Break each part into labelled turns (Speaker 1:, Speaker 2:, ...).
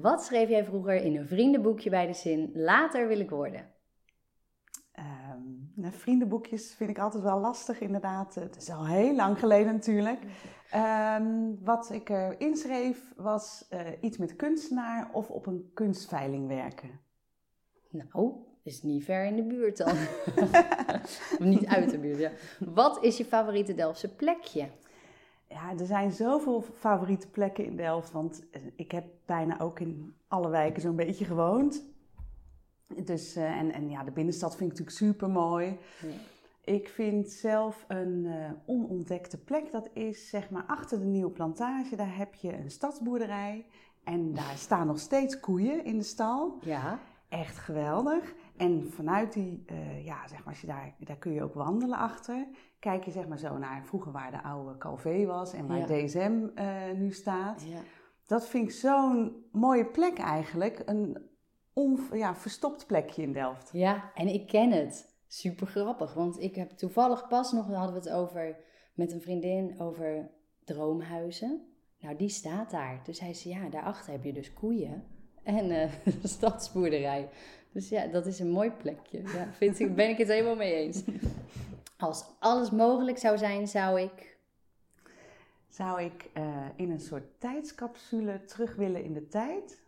Speaker 1: Wat schreef jij vroeger in een vriendenboekje bij de zin later wil ik worden?
Speaker 2: Um, nou, vriendenboekjes vind ik altijd wel lastig, inderdaad. Het is al heel lang geleden natuurlijk. Ehm, wat ik erin schreef was uh, iets met kunstenaar of op een kunstveiling werken.
Speaker 1: Nou, is niet ver in de buurt dan. of niet uit de buurt, ja. Wat is je favoriete Delftse plekje?
Speaker 2: Ja, er zijn zoveel favoriete plekken in Delft. Want eh, ik heb bijna ook in alle wijken zo'n beetje gewoond. Dus, uh, en, en ja, de binnenstad vind ik natuurlijk super mooi. Ik vind zelf een uh, onontdekte plek, dat is zeg maar achter de nieuwe plantage. Daar heb je een stadsboerderij en daar staan nog steeds koeien in de stal.
Speaker 1: Ja.
Speaker 2: Echt geweldig. En vanuit die, uh, ja, zeg maar, als je daar, daar kun je ook wandelen achter. Kijk je zeg maar zo naar vroeger waar de oude Calvé was en waar ja. DSM nu staat. Ja. Dat vind ik zo'n mooie plek eigenlijk. Een on, ja, verstopt plekje in Delft.
Speaker 1: Ja, en ik ken het. Super grappig, want ik heb toevallig pas nog, hadden we het over met een vriendin over droomhuizen. Nou, die staat daar. Dus hij zei, ja, daarachter heb je dus koeien en uh, stadsboerderij. Dus ja, dat is een mooi plekje. Ja, vind ik, ben ik het helemaal mee eens. Als alles mogelijk zou zijn, zou ik...
Speaker 2: Zou ik uh, in een soort tijdscapsule terug willen in de tijd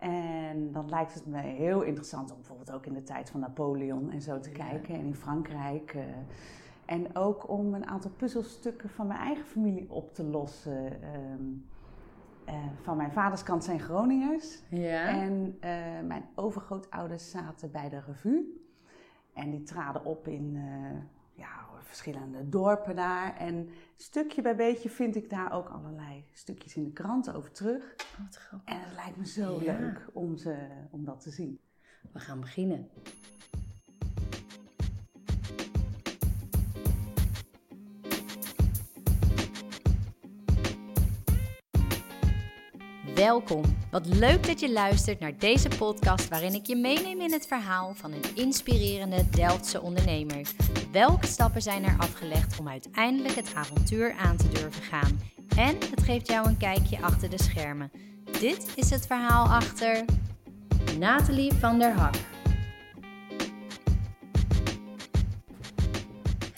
Speaker 2: en dan lijkt het me heel interessant om bijvoorbeeld ook in de tijd van Napoleon en zo te kijken. En in Frankrijk. Uh, en ook om een aantal puzzelstukken van mijn eigen familie op te lossen. Um, uh, van mijn vaders kant zijn Groningers.
Speaker 1: Ja.
Speaker 2: En uh, mijn overgrootouders zaten bij de revue. En die traden op in ja, verschillende dorpen daar. En stukje bij beetje vind ik daar ook allerlei stukjes in de krant over terug.
Speaker 1: Wat
Speaker 2: en het lijkt me zo leuk om, ze, om dat te zien.
Speaker 1: We gaan beginnen. Welkom. Wat leuk dat je luistert naar deze podcast waarin ik je meeneem in het verhaal van een inspirerende Delftse ondernemer. Welke stappen zijn er afgelegd om uiteindelijk het avontuur aan te durven gaan? En het geeft jou een kijkje achter de schermen. Dit is het verhaal achter Nathalie van der Hak.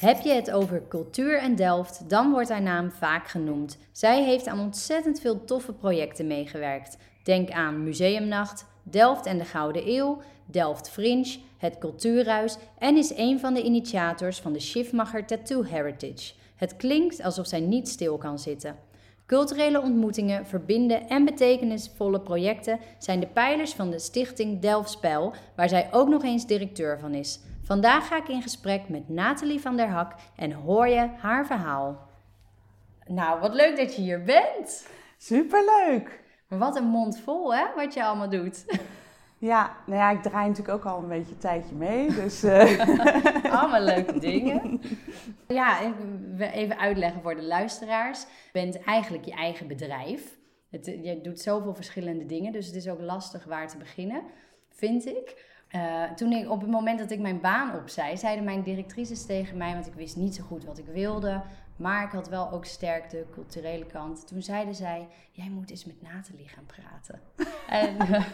Speaker 1: Heb je het over cultuur en Delft, dan wordt haar naam vaak genoemd. Zij heeft aan ontzettend veel toffe projecten meegewerkt. Denk aan Museumnacht, Delft en de Gouden Eeuw, Delft Fringe, het Cultuurhuis en is een van de initiators van de Schiffmacher Tattoo Heritage. Het klinkt alsof zij niet stil kan zitten. Culturele ontmoetingen, verbinden en betekenisvolle projecten zijn de pijlers van de stichting Delftspel, waar zij ook nog eens directeur van is. Vandaag ga ik in gesprek met Nathalie van der Hak en hoor je haar verhaal. Nou, wat leuk dat je hier bent.
Speaker 2: Superleuk.
Speaker 1: Maar wat een mond vol, hè, wat je allemaal doet.
Speaker 2: Ja, nou ja, ik draai natuurlijk ook al een beetje een tijdje mee, dus... Uh...
Speaker 1: allemaal leuke dingen. Ja, even uitleggen voor de luisteraars. Je bent eigenlijk je eigen bedrijf. Het, je doet zoveel verschillende dingen, dus het is ook lastig waar te beginnen, vind ik. Uh, toen ik, op het moment dat ik mijn baan opzij, zeiden mijn directrices tegen mij, want ik wist niet zo goed wat ik wilde, maar ik had wel ook sterk de culturele kant. Toen zeiden zij, jij moet eens met Nathalie gaan praten. en uh,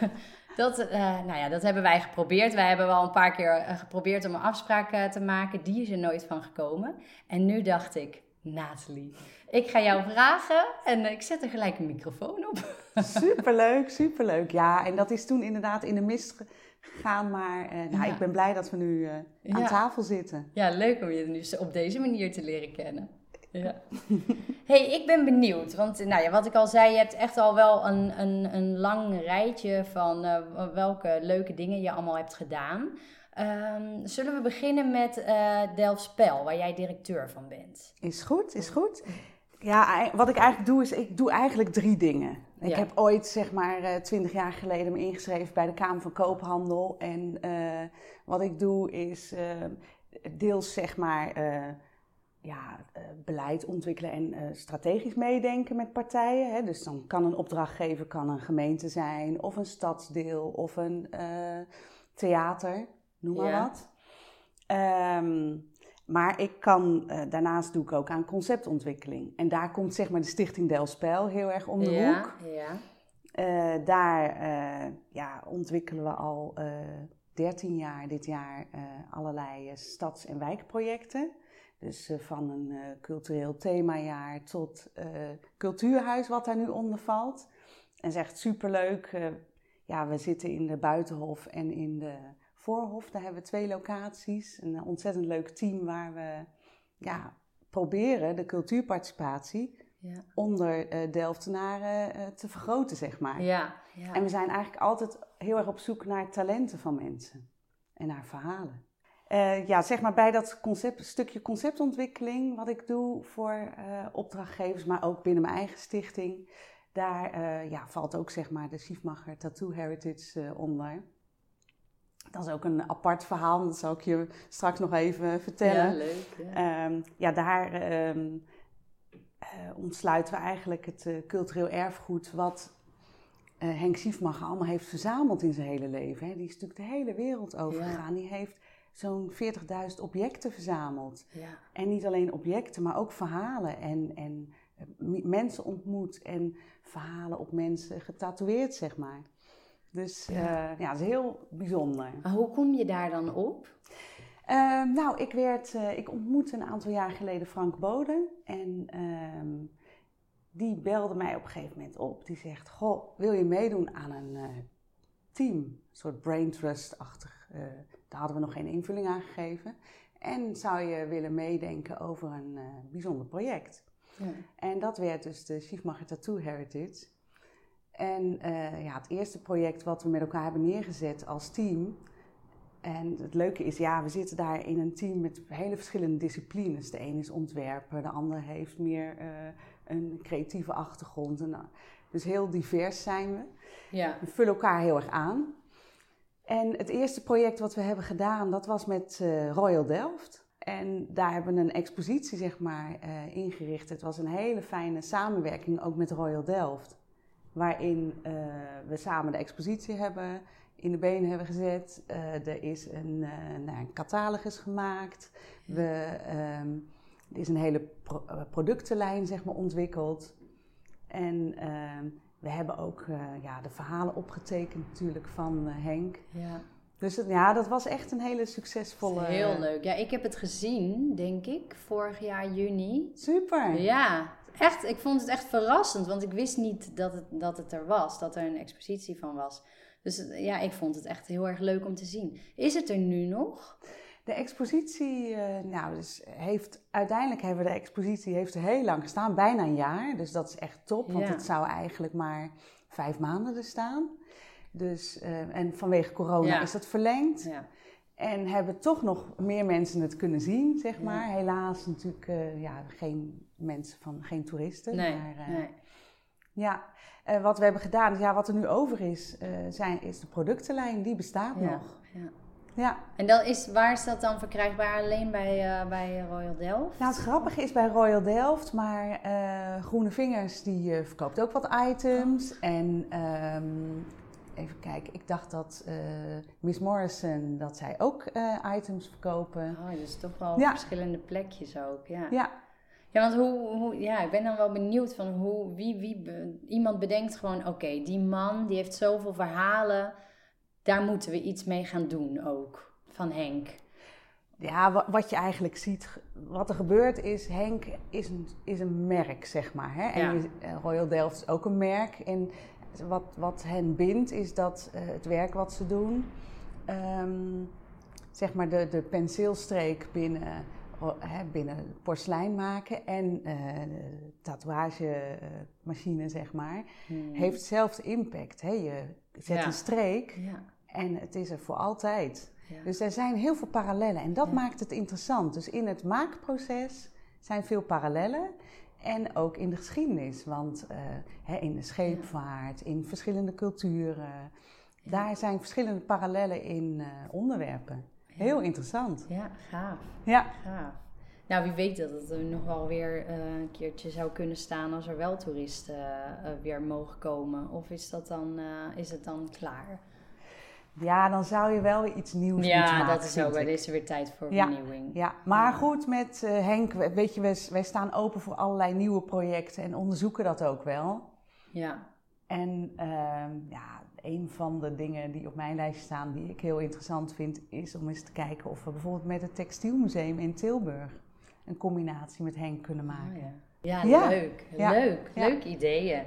Speaker 1: dat, uh, nou ja, dat hebben wij geprobeerd. Wij hebben wel een paar keer geprobeerd om een afspraak te maken. Die is er nooit van gekomen. En nu dacht ik, Nathalie, ik ga jou vragen en ik zet er gelijk een microfoon op.
Speaker 2: superleuk, superleuk. Ja, en dat is toen inderdaad in de mist gaan. Maar nou, ik ben blij dat we nu aan tafel zitten.
Speaker 1: Ja, leuk om je nu op deze manier te leren kennen. Ja. hey, ik ben benieuwd. Want nou ja, wat ik al zei, je hebt echt al wel een, een, een lang rijtje van uh, welke leuke dingen je allemaal hebt gedaan. Um, zullen we beginnen met uh, Delftspel, waar jij directeur van bent?
Speaker 2: Is goed, is goed. Ja, wat ik eigenlijk doe, is ik doe eigenlijk drie dingen. Ik heb ooit, zeg maar, eh, twintig jaar geleden me ingeschreven bij de Kamer van Koophandel. En uh, wat ik doe is uh, deels, zeg maar, ja, beleid ontwikkelen en strategisch meedenken met partijen. Hè. Dus dan kan een opdrachtgever kan een gemeente zijn, of een stadsdeel, of een theater, noem maar ja. wat. Um, maar ik kan, uh, daarnaast doe ik ook aan conceptontwikkeling. En daar komt zeg maar de Stichting Delspel heel erg om de
Speaker 1: ja,
Speaker 2: hoek.
Speaker 1: Ja.
Speaker 2: daar ja, ontwikkelen we al 13 jaar dit jaar allerlei stads- en wijkprojecten. Dus van een cultureel themajaar tot cultuurhuis, wat daar nu onder valt. En echt superleuk. Ja, we zitten in de Buitenhof en in de Voorhof. Daar hebben we twee locaties. Een ontzettend leuk team waar we ja, proberen de cultuurparticipatie ja. onder uh, Delftenaren uh, te vergroten, zeg maar.
Speaker 1: Ja, ja.
Speaker 2: En we zijn eigenlijk altijd heel erg op zoek naar talenten van mensen en naar verhalen. Uh, ja, zeg maar bij dat concept, stukje conceptontwikkeling wat ik doe voor opdrachtgevers, maar ook binnen mijn eigen stichting, daar uh, ja, valt ook zeg maar de Schiefmacher Tattoo Heritage onder. Dat is ook een apart verhaal, dat zal ik je straks nog even vertellen.
Speaker 1: Ja, leuk. Ja,
Speaker 2: um, ja daar um, ontsluiten we eigenlijk het cultureel erfgoed wat Henk Schiefmacher allemaal heeft verzameld in zijn hele leven. Hè. Die is natuurlijk de hele wereld overgegaan. Ja. Die heeft zo'n 40.000 objecten verzameld.
Speaker 1: Ja.
Speaker 2: En niet alleen objecten, maar ook verhalen en, en mensen ontmoet en verhalen op mensen getatoeëerd, zeg maar. Dus ja, uh, ja dat is heel bijzonder.
Speaker 1: Maar hoe kom je daar dan op?
Speaker 2: Uh, nou, ik, werd, uh, ik ontmoette een aantal jaar geleden Frank Bode. En ehm, die belde mij op een gegeven moment op. Die zegt, goh, wil je meedoen aan een eh, team? Een soort brain trust-achtig. Daar hadden we nog geen invulling aan gegeven. En zou je willen meedenken over een bijzonder project? Ja. En dat werd dus de Schiefmacher Tattoo Heritage. En uh, ja, het eerste project wat we met elkaar hebben neergezet als team. En het leuke is, ja, we zitten daar in een team met hele verschillende disciplines. De een is ontwerper, de ander heeft meer uh, een creatieve achtergrond. En, dus heel divers zijn we.
Speaker 1: Ja.
Speaker 2: We vullen elkaar heel erg aan. En het eerste project wat we hebben gedaan, dat was met uh, Royal Delft. En daar hebben we een expositie zeg maar, uh, ingericht. Het was een hele fijne samenwerking ook met Royal Delft. Waarin uh, we samen de expositie hebben in de benen hebben gezet. Er is een, nou, een, catalogus gemaakt. We, um, er is een hele pro productenlijn zeg maar, ontwikkeld. En ehm, we hebben ook ja, de verhalen opgetekend natuurlijk van Henk.
Speaker 1: Ja.
Speaker 2: Dus het, ja, dat was echt een hele succesvolle...
Speaker 1: Heel leuk. Ja, ik heb het gezien, denk ik, vorig jaar juni.
Speaker 2: Super.
Speaker 1: Ja, echt. Ik vond het echt verrassend, want ik wist niet dat het, dat het er was, dat er een expositie van was. Dus ja, ik vond het echt heel erg leuk om te zien. Is het er nu nog?
Speaker 2: De expositie, uh, nou, dus heeft, uiteindelijk hebben we de expositie heeft heel lang gestaan, bijna een jaar. Dus dat is echt top, want
Speaker 1: Ja.
Speaker 2: het zou eigenlijk maar vijf maanden er staan. Dus, eh, en vanwege corona
Speaker 1: Ja.
Speaker 2: is dat verlengd.
Speaker 1: Ja.
Speaker 2: En hebben toch nog meer mensen het kunnen zien, zeg maar. Helaas natuurlijk eh, ja, geen mensen van, geen toeristen.
Speaker 1: Nee,
Speaker 2: maar, eh,
Speaker 1: nee.
Speaker 2: Ja, Eh, wat we hebben gedaan, ja, wat er nu over is, eh, zijn, is de productenlijn. Die bestaat
Speaker 1: Ja,
Speaker 2: nog.
Speaker 1: ja.
Speaker 2: Ja.
Speaker 1: En dan is, waar is dat dan verkrijgbaar? Alleen bij, eh, bij Royal Delft?
Speaker 2: Nou, het grappige is bij Royal Delft, maar eh, Groene Vingers die eh, verkoopt ook wat items. En ehm, even kijken, ik dacht dat Miss Morrison, dat zij ook items verkopen.
Speaker 1: Oh, dus toch wel
Speaker 2: Ja.
Speaker 1: verschillende plekjes ook, ja.
Speaker 2: Ja,
Speaker 1: Ja, want hoe, hoe, ja, ik ben dan wel benieuwd van hoe, wie, wie, iemand bedenkt gewoon, oké, die man die heeft zoveel verhalen, daar moeten we iets mee gaan doen ook, van Henk.
Speaker 2: ja wa- wat je eigenlijk ziet, wat er gebeurt is, Henk is een, is een merk, zeg maar. Hè? En
Speaker 1: Ja.
Speaker 2: eh, Royal Delft is ook een merk. En wat, wat hen bindt, is dat eh, het werk wat ze doen, ehm, zeg maar de, de penseelstreek binnen, hè, binnen porselein maken en eh de tatoeagemachine, zeg maar,
Speaker 1: Hmm.
Speaker 2: heeft hetzelfde impact. Hè? Je zet
Speaker 1: Ja.
Speaker 2: een streek
Speaker 1: Ja,
Speaker 2: en het is er voor altijd.
Speaker 1: ja.
Speaker 2: Dus er zijn heel veel parallellen en dat
Speaker 1: Ja.
Speaker 2: maakt het interessant. Dus in het maakproces zijn veel parallellen en ook in de geschiedenis. Want eh, hè, in de scheepvaart, in verschillende culturen, daar zijn verschillende parallellen in eh, onderwerpen. Heel interessant.
Speaker 1: ja, gaaf,
Speaker 2: Ja.
Speaker 1: gaaf. Nou, wie weet dat het er nog wel weer eh, een keertje zou kunnen staan als er wel toeristen weer mogen komen. Of is, dat dan, is het dan klaar?
Speaker 2: Ja, dan zou je wel weer iets nieuws moeten
Speaker 1: Ja,
Speaker 2: maken.
Speaker 1: dat is ook. Er is er weer tijd voor
Speaker 2: Ja.
Speaker 1: vernieuwing.
Speaker 2: Ja, maar
Speaker 1: Ja.
Speaker 2: goed, met eh, Henk, we- weet je, wij, wij staan open voor allerlei nieuwe projecten en onderzoeken dat ook wel.
Speaker 1: Ja,
Speaker 2: En ehm, ja, een van de dingen die op mijn lijst staan, die ik heel interessant vind, is om eens te kijken of we bijvoorbeeld met het Textielmuseum in Tilburg een combinatie met Henk kunnen
Speaker 1: Oh,
Speaker 2: maken.
Speaker 1: ja. Ja,
Speaker 2: Ja.
Speaker 1: leuk.
Speaker 2: Ja.
Speaker 1: Leuk.
Speaker 2: Ja.
Speaker 1: Leuke ideeën.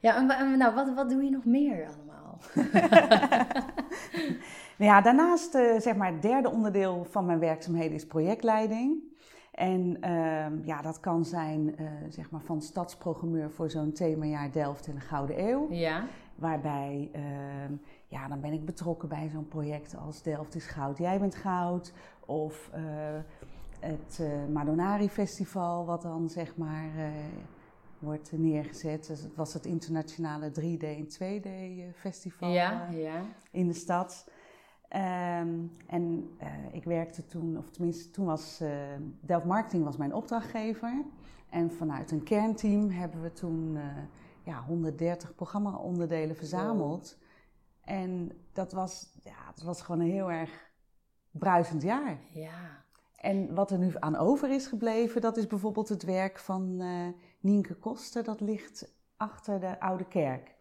Speaker 1: Ja, en nou, wat, wat doe je nog meer allemaal?
Speaker 2: Nou ja, daarnaast, eh, zeg maar, het derde onderdeel van mijn werkzaamheden is projectleiding. En ehm, ja, dat kan zijn, eh, zeg maar, van stadsprogrammeur voor zo'n themajaar Delft in de Gouden Eeuw.
Speaker 1: Ja.
Speaker 2: Waarbij, ehm, ja, dan ben ik betrokken bij zo'n project als Delft is Goud, Jij bent Goud. Of eh, het Madonari Festival, wat dan zeg maar wordt neergezet. Dus het was het internationale 3D en 2D festival
Speaker 1: Ja,
Speaker 2: eh,
Speaker 1: ja.
Speaker 2: in de stad. Ehm, en eh, ik werkte toen, of tenminste toen was eh, Delft Marketing was mijn opdrachtgever. En vanuit een kernteam hebben we toen eh, ja, 130 programma-onderdelen verzameld. En dat was, ja, dat was gewoon een heel erg bruisend jaar.
Speaker 1: Ja.
Speaker 2: En wat er nu aan over is gebleven, dat is bijvoorbeeld het werk van eh Nienke Koster. Dat ligt achter de Oude Kerk.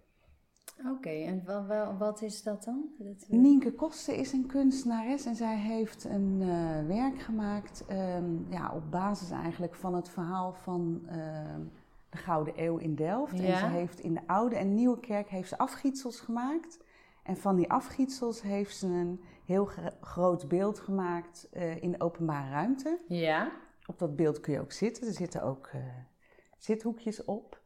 Speaker 1: Oké, en wa- wa- wat is dat dan? Dat,
Speaker 2: Nienke Koster is een kunstenares en zij heeft een eh, werk gemaakt ehm, ja, op basis eigenlijk van het verhaal van ehm, de Gouden Eeuw in Delft. En ze heeft in de Oude en Nieuwe Kerk heeft ze afgietsels gemaakt. En van die afgietsels heeft ze een heel gro- groot beeld gemaakt eh, in de openbare ruimte.
Speaker 1: Ja.
Speaker 2: Op dat beeld kun je ook zitten. Er zitten ook eh, zithoekjes op.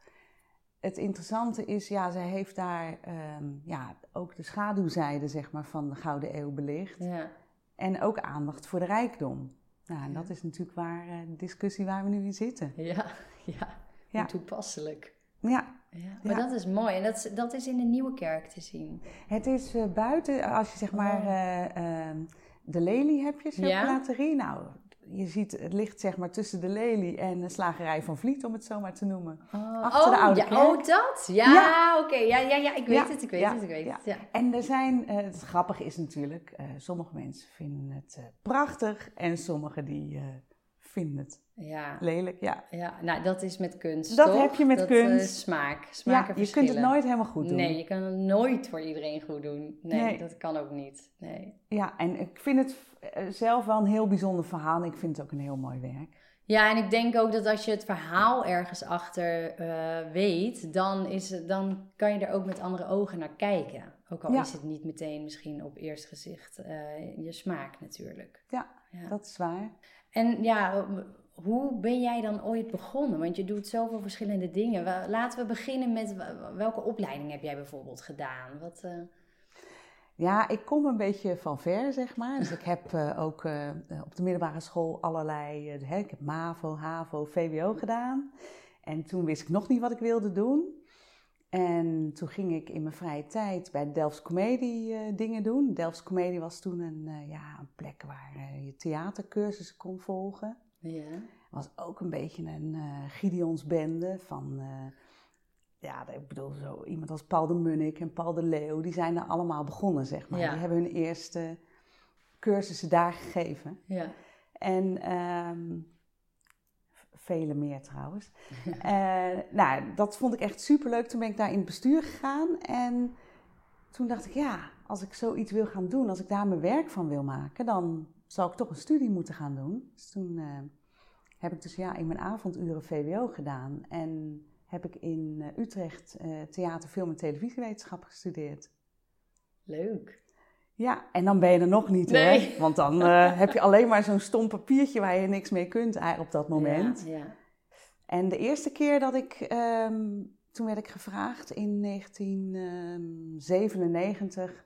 Speaker 2: Het interessante is, ja, zij heeft daar ehm, ja, ook de schaduwzijde zeg maar, van de Gouden Eeuw belicht.
Speaker 1: Ja.
Speaker 2: En ook aandacht voor de rijkdom. Nou, en dat is natuurlijk waar, eh, de discussie waar we nu in zitten.
Speaker 1: Ja. Ja.
Speaker 2: Ja.
Speaker 1: Toepasselijk.
Speaker 2: Ja,
Speaker 1: Ja. Maar dat is mooi. En dat is, dat is in de Nieuwe Kerk te zien.
Speaker 2: het is eh, buiten, als je zeg maar
Speaker 1: Oh.
Speaker 2: eh, ehm, de lelie heb je, chocolaterie. Nou, je ziet, het ligt zeg maar tussen de lelie en de slagerij van Vliet, om het zo maar te noemen.
Speaker 1: Oh,
Speaker 2: Achter de
Speaker 1: oh,
Speaker 2: Oude
Speaker 1: ja,
Speaker 2: Kerk.
Speaker 1: oh, dat? Ja,
Speaker 2: Ja.
Speaker 1: oké. Ja, ja, ja, ik weet
Speaker 2: Ja,
Speaker 1: het, ik weet het, ik weet het.
Speaker 2: En er zijn, eh, het grappige is natuurlijk, eh, sommige mensen vinden het eh, prachtig en sommige die eh, vinden het
Speaker 1: Ja.
Speaker 2: lelijk. Ja,
Speaker 1: ja, nou dat is met kunst,
Speaker 2: Dat
Speaker 1: toch?
Speaker 2: heb je met
Speaker 1: dat,
Speaker 2: kunst.
Speaker 1: eh, smaak,
Speaker 2: ja je kunt het nooit helemaal goed doen.
Speaker 1: Nee, je kan het nooit voor iedereen goed doen. Nee,
Speaker 2: Nee.
Speaker 1: dat kan ook niet. Nee.
Speaker 2: Ja, en ik vind het eh, zelf wel een heel bijzonder verhaal en ik vind het ook een heel mooi werk.
Speaker 1: Ja, en ik denk ook dat als je het verhaal ergens achter eh, weet, dan, is het, dan kan je er ook met andere ogen naar kijken. Ook al
Speaker 2: Ja.
Speaker 1: is het niet meteen misschien op eerst gezicht eh, je smaak natuurlijk.
Speaker 2: Ja,
Speaker 1: Ja.
Speaker 2: dat is waar.
Speaker 1: En ja, hoe ben jij dan ooit begonnen? Want je doet zoveel verschillende dingen. Laten we beginnen met welke opleiding heb jij bijvoorbeeld gedaan? Wat, eh,
Speaker 2: Ja, ik kom een beetje van ver, zeg maar. Dus ik heb eh, ook eh, op de middelbare school allerlei... hè, ik heb MAVO, HAVO, VWO gedaan. En toen wist ik nog niet wat ik wilde doen. En toen ging ik in mijn vrije tijd bij de Delfts Comedie eh, dingen doen. Delfts Comedie was toen een, eh, ja, een plek waar eh, je theatercursussen kon volgen.
Speaker 1: ja.
Speaker 2: was ook een beetje een Gideonsbende van... ja, ik bedoel, zo iemand als Paul de Munnik en Paul de Leeuw, die zijn er allemaal begonnen, zeg maar.
Speaker 1: Ja.
Speaker 2: Die hebben hun eerste cursussen daar gegeven.
Speaker 1: ja.
Speaker 2: En ehm, vele meer trouwens. Eh, nou, dat vond ik echt superleuk. Toen ben ik daar in het bestuur gegaan. En toen dacht ik, ja, als ik zoiets wil gaan doen, als ik daar mijn werk van wil maken, dan zou ik toch een studie moeten gaan doen. Dus toen eh, heb ik dus ja, in mijn avonduren VWO gedaan. En heb ik in eh, Utrecht theater, film en televisiewetenschap gestudeerd.
Speaker 1: Leuk.
Speaker 2: Ja, en dan ben je er nog niet,
Speaker 1: Nee.
Speaker 2: hè? Want dan eh, heb je alleen maar zo'n stom papiertje waar je niks mee kunt op dat moment.
Speaker 1: Ja, ja.
Speaker 2: En de eerste keer dat ik, ehm, toen werd ik gevraagd in 1997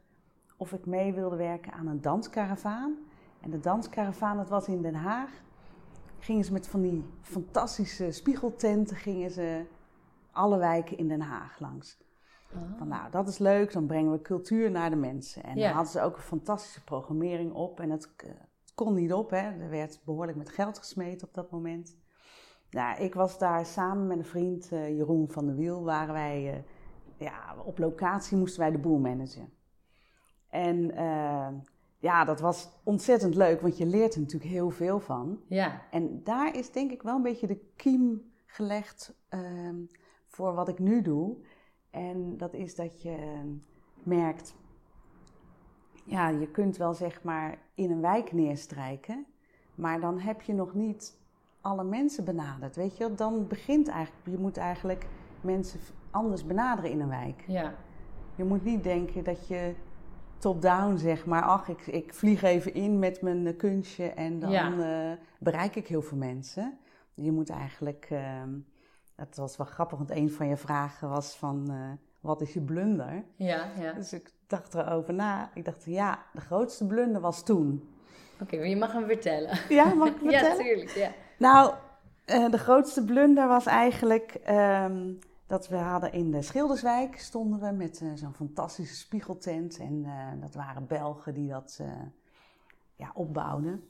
Speaker 2: of ik mee wilde werken aan een danskaravaan. En de danskaravaan, dat was in Den Haag. Gingen ze met van die fantastische spiegeltenten, gingen ze alle wijken in Den Haag langs.
Speaker 1: Oh.
Speaker 2: Van nou, dat is leuk, dan brengen we cultuur naar de mensen. En
Speaker 1: Ja.
Speaker 2: dan hadden ze ook een fantastische programmering op. En het, eh, kon niet op, hè. Er werd behoorlijk met geld gesmeed op dat moment. Nou, ik was daar samen met een vriend, eh, Jeroen van der Wiel, waren wij... eh, ja, op locatie moesten wij de boel managen. En ja, dat was ontzettend leuk, want je leert er natuurlijk heel veel van.
Speaker 1: ja.
Speaker 2: En daar is denk ik wel een beetje de kiem gelegd ehm, voor wat ik nu doe. En dat is dat je merkt, ja, je kunt wel zeg maar in een wijk neerstrijken, maar dan heb je nog niet alle mensen benaderd. Weet je, dan begint eigenlijk, je moet eigenlijk mensen anders benaderen in een wijk.
Speaker 1: Ja.
Speaker 2: Je moet niet denken dat je top-down zeg maar, ach, ik, ik vlieg even in met mijn kunstje en dan
Speaker 1: Ja.
Speaker 2: eh, bereik ik heel veel mensen. Je moet eigenlijk, ehm het was wel grappig, want een van je vragen was van, eh, wat is je blunder?
Speaker 1: Ja, ja.
Speaker 2: Dus ik dacht erover na. Ik dacht, ja, de grootste blunder was toen.
Speaker 1: Oké, maar je mag hem vertellen.
Speaker 2: Ja, mag ik
Speaker 1: Ja,
Speaker 2: vertellen?
Speaker 1: tuurlijk. Ja.
Speaker 2: Nou, eh, de grootste blunder was eigenlijk ehm, dat we hadden in de Schilderswijk stonden we met eh, zo'n fantastische spiegeltent. En dat waren Belgen die dat ja, opbouwden.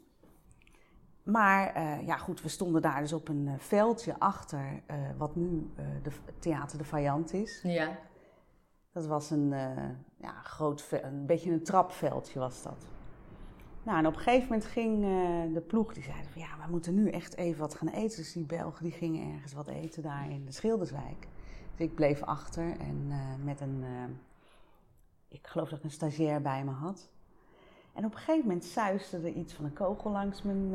Speaker 2: Maar eh, ja, goed, we stonden daar dus op een eh, veldje achter eh, wat nu de Theater de Vajant is.
Speaker 1: Ja.
Speaker 2: Dat was een, ja, groot, een beetje een trapveldje was dat. Nou, en op een gegeven moment ging de ploeg, die zeiden van ja, we moeten nu echt even wat gaan eten. Dus die Belgen die gingen ergens wat eten daar in de Schilderswijk. Dus ik bleef achter en met een, ik geloof dat ik een stagiair bij me had. En op een gegeven moment suisde er iets van een kogel langs mijn...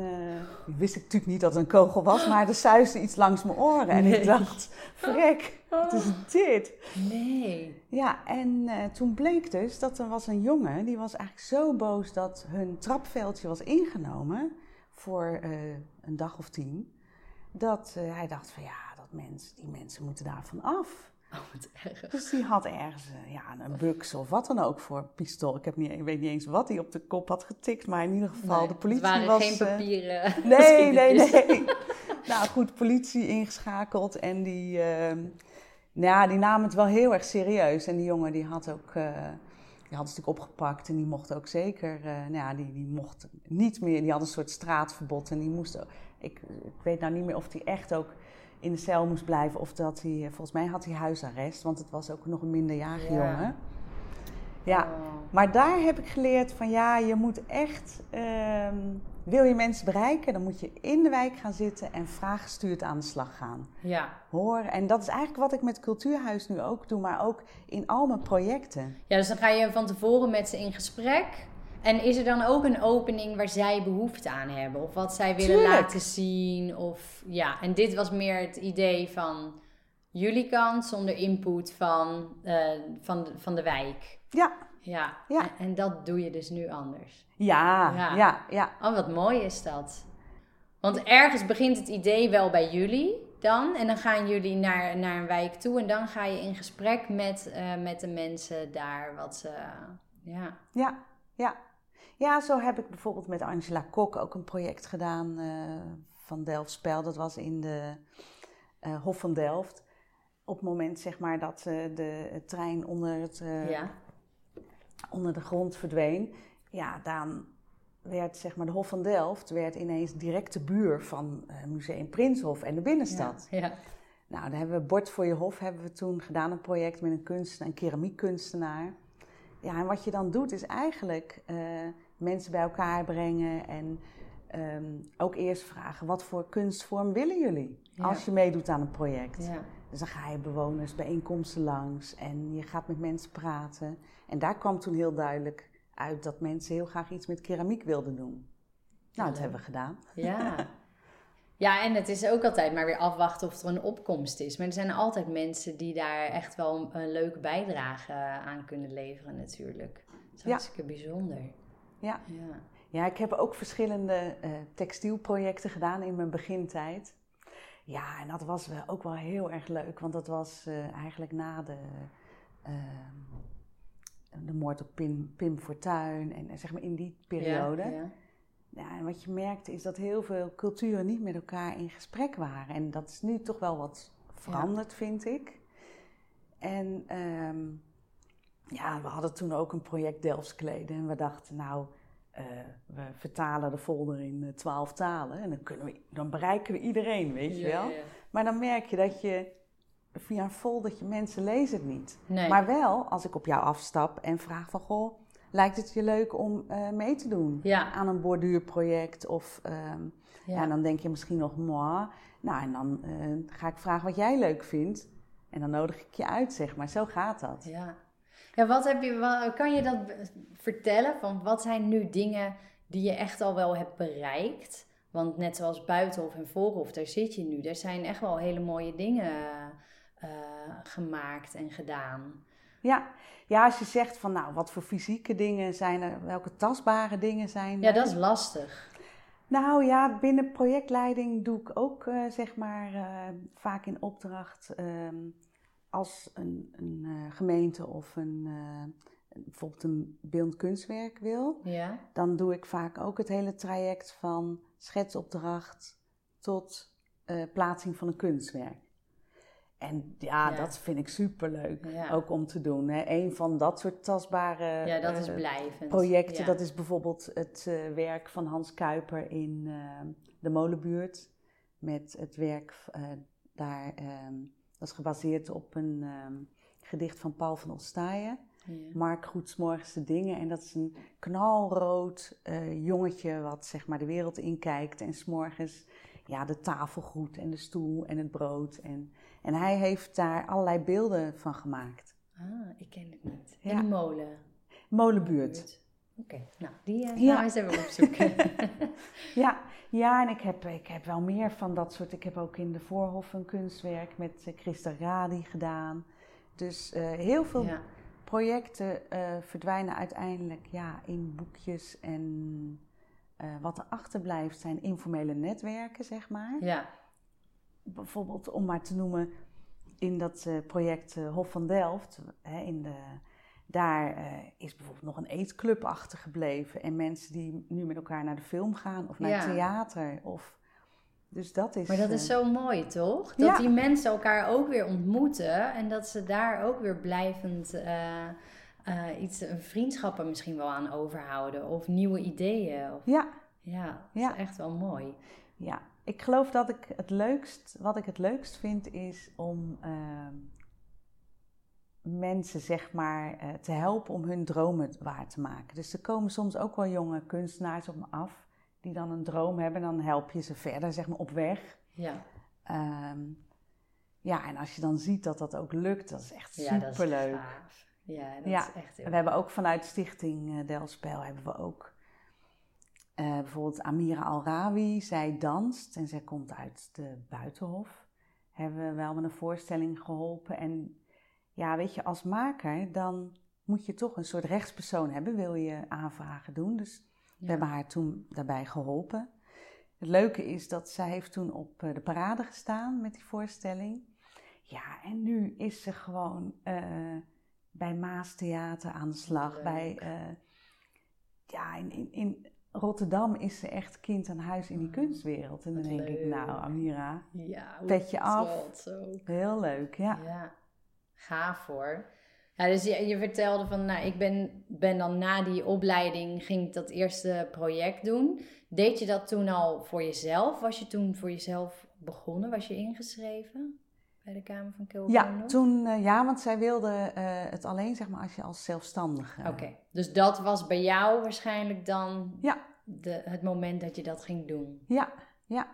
Speaker 2: die wist ik natuurlijk niet dat het een kogel was, maar er suisde iets langs mijn oren. En
Speaker 1: Nee.
Speaker 2: ik dacht, vrek, wat is dit?
Speaker 1: Nee.
Speaker 2: Ja, en eh, toen bleek dus dat er was een jongen, die was eigenlijk zo boos dat hun trapveldje was ingenomen voor eh, een dag of tien. Dat hij dacht van ja, dat mens, die mensen moeten daarvan af.
Speaker 1: Oh, wat erg.
Speaker 2: Dus die had ergens eh, ja, een buks of wat dan ook voor pistool. Ik, heb niet, ik weet niet eens wat hij op de kop had getikt, maar in ieder geval
Speaker 1: Nee,
Speaker 2: de politie
Speaker 1: Het waren
Speaker 2: was...
Speaker 1: geen
Speaker 2: eh,
Speaker 1: papieren.
Speaker 2: Nee, nee, nee. nou goed, politie ingeschakeld en die, ehm, nou ja, die namen het wel heel erg serieus. En die jongen die had ook, eh, die had een stuk opgepakt en die mocht ook zeker, nou ja, die, die mocht niet meer, die had een soort straatverbod en die moest, ook- ik, ik weet nou niet meer of hij echt ook in de cel moest blijven of dat hij, volgens mij had hij huisarrest, want het was ook nog een minderjarige
Speaker 1: Ja.
Speaker 2: jongen. Ja,
Speaker 1: Oh.
Speaker 2: maar daar heb ik geleerd van ja, je moet echt, ehm, wil je mensen bereiken, dan moet je in de wijk gaan zitten en vraaggestuurd aan de slag gaan.
Speaker 1: Ja.
Speaker 2: Horen. En dat is eigenlijk wat ik met Cultuurhuis nu ook doe, maar ook in al mijn projecten.
Speaker 1: ja, dus dan ga je van tevoren met ze in gesprek. En is er dan ook een opening waar zij behoefte aan hebben? Of wat zij willen
Speaker 2: Tuurlijk.
Speaker 1: laten zien? Of ja, en dit was meer het idee van jullie kant zonder input van, eh, van, de, van de wijk.
Speaker 2: Ja,
Speaker 1: Ja,
Speaker 2: Ja.
Speaker 1: En, en dat doe je dus nu anders.
Speaker 2: ja,
Speaker 1: Ja.
Speaker 2: ja, ja.
Speaker 1: Oh, wat mooi is dat. Want ergens begint het idee wel bij jullie dan. En dan gaan jullie naar, naar een wijk toe. En dan ga je in gesprek met, eh, met de mensen daar. Wat ze. Ja.
Speaker 2: Ja, ja. Ja, zo heb ik bijvoorbeeld met Angela Kok ook een project gedaan eh, van Delftspel. Dat was in de eh, Hof van Delft. Op het moment zeg maar dat eh, de trein onder, het,
Speaker 1: ja.
Speaker 2: onder de grond verdween. Ja, dan werd zeg maar de Hof van Delft werd ineens direct de buur van Museum Prinshof en de binnenstad.
Speaker 1: Ja.
Speaker 2: Nou, daar hebben we Bord voor je Hof hebben we toen gedaan, een project met een kunstenaar, een keramiekkunstenaar. Ja, en wat je dan doet is eigenlijk mensen bij elkaar brengen en ehm, ook eerst vragen, wat voor kunstvorm willen jullie
Speaker 1: Ja.
Speaker 2: als je meedoet aan een project?
Speaker 1: ja.
Speaker 2: Dus dan ga je bewoners bijeenkomsten langs en je gaat met mensen praten. En daar kwam toen heel duidelijk uit dat mensen heel graag iets met keramiek wilden doen. Nou, dat hebben we gedaan.
Speaker 1: Ja. Ja, en het is ook altijd maar weer afwachten of er een opkomst is. Maar er zijn altijd mensen die daar echt wel een, leuke bijdrage aan kunnen leveren natuurlijk. Dat is
Speaker 2: Ja.
Speaker 1: hartstikke bijzonder.
Speaker 2: Ja.
Speaker 1: Ja.
Speaker 2: Ja, ik heb ook verschillende eh, textielprojecten gedaan in mijn begintijd. Ja, en dat was wel, ook wel heel erg leuk, want dat was eh, eigenlijk na de, ehm, de moord op Pim, Pim Fortuyn en eh, zeg maar in die periode.
Speaker 1: Ja, ja.
Speaker 2: Ja, en wat je merkte is dat heel veel culturen niet met elkaar in gesprek waren. En dat is nu toch wel wat veranderd, vind ik. En ehm, ja, we hadden toen ook een project Delftskleden. En we dachten, nou, eh, we vertalen de folder in eh, twaalf talen. En dan, kunnen we, dan bereiken we iedereen, weet je wel.
Speaker 1: ja, ja.
Speaker 2: Maar dan merk je dat je via een foldertje, mensen lezen het niet.
Speaker 1: Nee.
Speaker 2: Maar wel, als ik op jou afstap en vraag van, goh, lijkt het je leuk om eh, mee te doen?
Speaker 1: ja,
Speaker 2: aan een borduurproject of ehm, ja. dan denk je misschien nog moi. Nou, en dan ga ik vragen wat jij leuk vindt. En dan nodig ik je uit, zeg maar. Zo gaat dat.
Speaker 1: Ja. Ja, wat heb je, wat, kan je dat vertellen? Van wat zijn nu dingen die je echt al wel hebt bereikt? Want net zoals Buitenhof en Voorhof, daar zit je nu. Er zijn echt wel hele mooie dingen uh, gemaakt en gedaan.
Speaker 2: Ja. ja, als je zegt van nou, wat voor fysieke dingen zijn er, welke tastbare dingen zijn er?
Speaker 1: Ja, dat is lastig.
Speaker 2: Nou ja, binnen projectleiding doe ik ook uh, zeg maar uh, vaak in opdracht um, als een, een uh, gemeente of een, bijvoorbeeld een beeldend kunstwerk wil.
Speaker 1: Ja.
Speaker 2: Dan doe ik vaak ook het hele traject van schetsopdracht tot plaatsing van een kunstwerk. En ja, dat vind ik superleuk ja. ook om te doen. Hè. Een van dat soort tastbare
Speaker 1: ja, dat is blijvend.
Speaker 2: projecten, dat is bijvoorbeeld het werk van Hans Kuiper in de Molenbuurt. Met het werk daar, dat is gebaseerd op een um, gedicht van Paul van Ostaaien. Ja. Mark de Dingen. En dat is een knalrood jongetje wat zeg maar de wereld inkijkt en s'morgens ja, de tafelgoed en de stoel en het brood. En, en hij heeft daar allerlei beelden van gemaakt.
Speaker 1: Ah, ik ken het niet. In de molen?
Speaker 2: Molenbuurt.
Speaker 1: Oké, nou, die uh, ja. eens even opzoeken.
Speaker 2: ja, ja, en ik heb, ik heb wel meer van dat soort. Ik heb ook in de Voorhof een kunstwerk met uh, Christa Radi gedaan. Dus uh, heel veel ja. projecten verdwijnen uiteindelijk ja, in boekjes en wat er achterblijft zijn informele netwerken, zeg maar.
Speaker 1: Ja.
Speaker 2: Bijvoorbeeld, om maar te noemen, in dat project Hof van Delft, hè, in de, daar is bijvoorbeeld nog een eetclub achtergebleven. En mensen die nu met elkaar naar de film gaan of naar ja. theater. Of, dus dat is,
Speaker 1: maar dat is zo mooi, toch? Dat ja. die mensen elkaar ook weer ontmoeten en dat ze daar ook weer blijvend uh, iets, vriendschappen misschien wel aan overhouden of nieuwe ideeën. Of,
Speaker 2: ja.
Speaker 1: Ja, dat ja. is echt wel mooi.
Speaker 2: Ja, ik geloof dat ik het leukst, wat ik het leukst vind, is om uh, mensen zeg maar uh, te helpen om hun dromen waar te maken. Dus er komen soms ook wel jonge kunstenaars op me af die dan een droom hebben en dan help je ze verder zeg maar op weg.
Speaker 1: Ja.
Speaker 2: Um, ja, en als je dan ziet dat dat ook lukt, dat is echt superleuk. Ja, dat is
Speaker 1: ja, dat is echt heel
Speaker 2: We hebben ook vanuit Stichting uh, Delspel hebben we ook uh, bijvoorbeeld Amira Alrawi. Zij danst en zij komt uit de Buitenhof. Hebben we wel met een voorstelling geholpen. En ja, weet je, als maker dan moet je toch een soort rechtspersoon hebben. Wil je aanvragen doen. Dus we hebben haar toen daarbij geholpen. Het leuke is dat zij heeft toen op uh, de parade gestaan met die voorstelling. Ja, en nu is ze gewoon bij Maas Theater aan de slag. Bij, uh, ja, in, in, in, Rotterdam is ze echt kind aan huis in die ah, kunstwereld. En dan denk ik, nou Amira,
Speaker 1: ja,
Speaker 2: petje af. Heel leuk, ja.
Speaker 1: Ja, gaaf hoor. Ja, dus je, je, vertelde van, nou, ik ben, ben dan na die opleiding, ging ik dat eerste project doen. Deed je dat toen al voor jezelf? Was je toen voor jezelf begonnen? Was je ingeschreven? bij de Kamer van Kilburn?
Speaker 2: Ja, toen, uh, ja, want zij wilde uh, het alleen zeg maar als je als zelfstandige.
Speaker 1: Oké, dus dat was bij jou waarschijnlijk dan
Speaker 2: ja.
Speaker 1: de, het moment dat je dat ging doen?
Speaker 2: Ja, ja.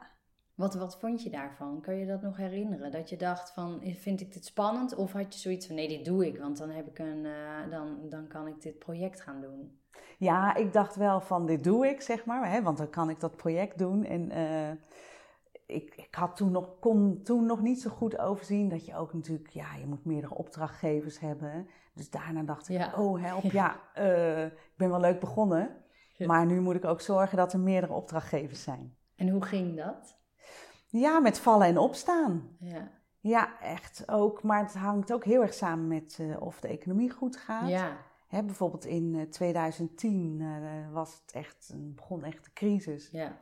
Speaker 1: Wat, wat vond je daarvan? Kan je dat nog herinneren? Dat je dacht van, vind ik dit spannend? Of had je zoiets van, nee, dit doe ik, want dan, heb ik een, uh, dan, dan kan ik dit project gaan doen?
Speaker 2: Ja, ik dacht wel van, dit doe ik, zeg maar. Hè, want dan kan ik dat project doen. En ik, ik had toen nog, kon toen nog niet zo goed overzien dat je ook natuurlijk, ja, je moet meerdere opdrachtgevers hebben. Dus daarna dacht ik, oh help, ja, uh, ik ben wel leuk begonnen. Maar nu moet ik ook zorgen dat er meerdere opdrachtgevers zijn.
Speaker 1: En hoe ging dat?
Speaker 2: Ja, met vallen en opstaan.
Speaker 1: Ja.
Speaker 2: Ja, echt ook. Maar het hangt ook heel erg samen met uh, of de economie goed gaat.
Speaker 1: Ja.
Speaker 2: Hè, bijvoorbeeld in uh, 2010 was het echt, begon echt de crisis.
Speaker 1: Ja